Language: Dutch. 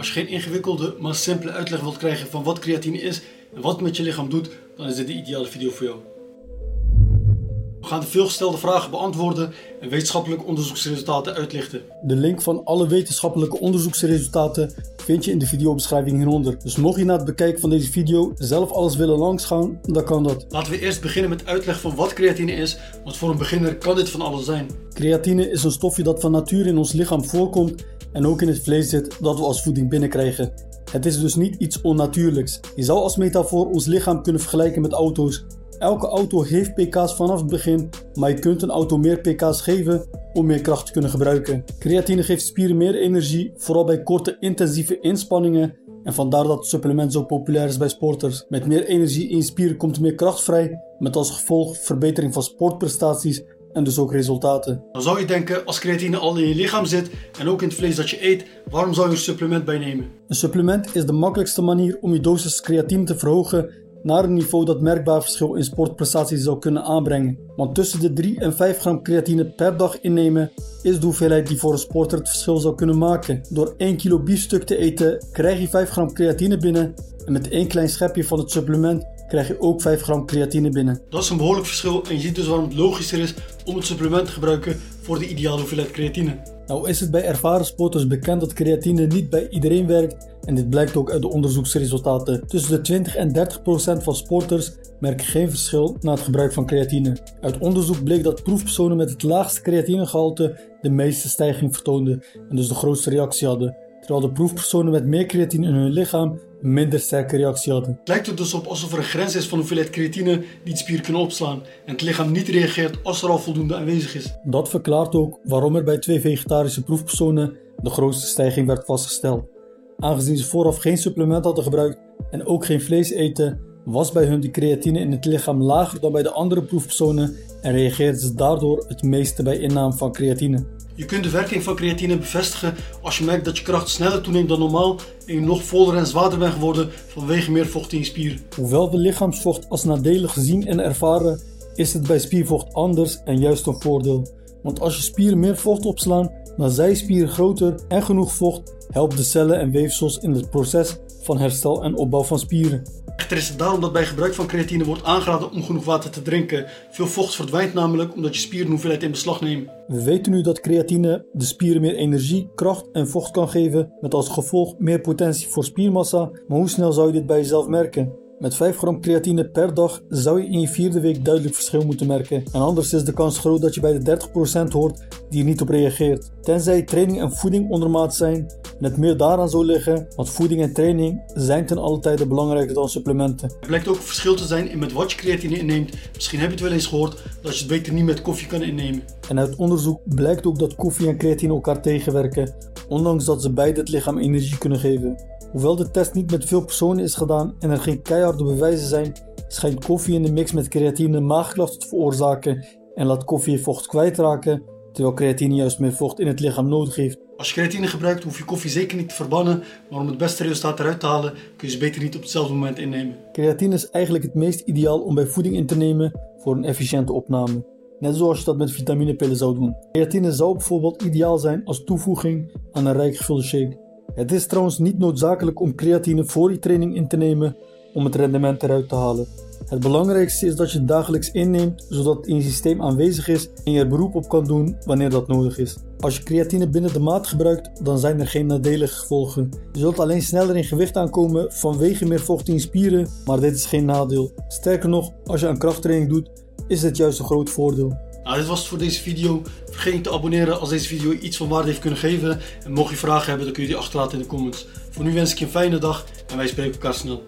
Als je geen ingewikkelde, maar simpele uitleg wilt krijgen van wat creatine is en wat het met je lichaam doet, dan is dit de ideale video voor jou. We gaan de veelgestelde vragen beantwoorden en wetenschappelijke onderzoeksresultaten uitlichten. De link van alle wetenschappelijke onderzoeksresultaten vind je in de videobeschrijving hieronder. Dus mocht je na het bekijken van deze video zelf alles willen langsgaan, dan kan dat. Laten we eerst beginnen met uitleg van wat creatine is, want voor een beginner kan dit van alles zijn. Creatine is een stofje dat van nature in ons lichaam voorkomt en ook in het vlees zit dat we als voeding binnenkrijgen. Het is dus niet iets onnatuurlijks. Je zou als metafoor ons lichaam kunnen vergelijken met auto's. Elke auto heeft pk's vanaf het begin, maar je kunt een auto meer pk's geven om meer kracht te kunnen gebruiken. Creatine geeft spieren meer energie, vooral bij korte intensieve inspanningen en vandaar dat het supplement zo populair is bij sporters. Met meer energie in spieren komt er meer kracht vrij, met als gevolg verbetering van sportprestaties en dus ook resultaten. Dan zou je denken, als creatine al in je lichaam zit en ook in het vlees dat je eet, waarom zou je een supplement bijnemen? Een supplement is de makkelijkste manier om je dosis creatine te verhogen naar een niveau dat merkbaar verschil in sportprestaties zou kunnen aanbrengen. Want tussen de 3 en 5 gram creatine per dag innemen is de hoeveelheid die voor een sporter het verschil zou kunnen maken. Door 1 kilo biefstuk te eten krijg je 5 gram creatine binnen en met één klein schepje van het supplement krijg je ook 5 gram creatine binnen. Dat is een behoorlijk verschil en je ziet dus waarom het logischer is om het supplement te gebruiken voor de ideale hoeveelheid creatine. Nou is het bij ervaren sporters bekend dat creatine niet bij iedereen werkt en dit blijkt ook uit de onderzoeksresultaten. Tussen de 20 en 30 procent van sporters merken geen verschil na het gebruik van creatine. Uit onderzoek bleek dat proefpersonen met het laagste creatinegehalte de meeste stijging vertoonden en dus de grootste reactie hadden, terwijl de proefpersonen met meer creatine in hun lichaam minder sterke reactie hadden. Het lijkt er dus op alsof er een grens is van hoeveelheid creatine die het spier kunnen opslaan en het lichaam niet reageert als er al voldoende aanwezig is. Dat verklaart ook waarom er bij twee vegetarische proefpersonen de grootste stijging werd vastgesteld. Aangezien ze vooraf geen supplement hadden gebruikt en ook geen vlees eten, was bij hun de creatine in het lichaam lager dan bij de andere proefpersonen en reageerden ze daardoor het meeste bij inname van creatine. Je kunt de werking van creatine bevestigen als je merkt dat je kracht sneller toeneemt dan normaal en je nog voller en zwaarder bent geworden vanwege meer vocht in je spier. Hoewel we lichaamsvocht als nadelig zien en ervaren, is het bij spiervocht anders en juist een voordeel. Want als je spieren meer vocht opslaan, dan zijn spieren groter en genoeg vocht helpt de cellen en weefsels in het proces van herstel en opbouw van spieren. Echter is het daarom dat bij gebruik van creatine wordt aangeraden om genoeg water te drinken. Veel vocht verdwijnt namelijk omdat je spieren hoeveelheid in beslag nemen. We weten nu dat creatine de spieren meer energie, kracht en vocht kan geven, met als gevolg meer potentie voor spiermassa. Maar hoe snel zou je dit bij jezelf merken? Met 5 gram creatine per dag zou je in je vierde week duidelijk verschil moeten merken. En anders is de kans groot dat je bij de 30% hoort die er niet op reageert. Tenzij training en voeding ondermaat zijn en het meer daaraan zou liggen, want voeding en training zijn ten alle tijde belangrijker dan supplementen. Er blijkt ook een verschil te zijn in met wat je creatine inneemt. Misschien heb je het wel eens gehoord dat je het beter niet met koffie kan innemen. En uit onderzoek blijkt ook dat koffie en creatine elkaar tegenwerken, ondanks dat ze beide het lichaam energie kunnen geven. Hoewel de test niet met veel personen is gedaan en er geen keiharde bewijzen zijn, schijnt koffie in de mix met creatine maagklachten te veroorzaken en laat koffie je vocht kwijtraken, terwijl creatine juist meer vocht in het lichaam nodig heeft. Als je creatine gebruikt, hoef je koffie zeker niet te verbannen, maar om het beste resultaat eruit te halen, kun je ze beter niet op hetzelfde moment innemen. Creatine is eigenlijk het meest ideaal om bij voeding in te nemen voor een efficiënte opname. Net zoals je dat met vitaminepillen zou doen. Creatine zou bijvoorbeeld ideaal zijn als toevoeging aan een rijk gevulde shake. Het is trouwens niet noodzakelijk om creatine voor je training in te nemen om het rendement eruit te halen. Het belangrijkste is dat je het dagelijks inneemt zodat het in je systeem aanwezig is en je er beroep op kan doen wanneer dat nodig is. Als je creatine binnen de maat gebruikt, dan zijn er geen nadelige gevolgen. Je zult alleen sneller in gewicht aankomen vanwege meer vocht in je spieren, maar dit is geen nadeel. Sterker nog, als je aan krachttraining doet, is het juist een groot voordeel. Nou, dit was het voor deze video. Vergeet niet te abonneren als deze video iets van waarde heeft kunnen geven. En mocht je vragen hebben, dan kun je die achterlaten in de comments. Voor nu wens ik je een fijne dag en wij spreken elkaar snel.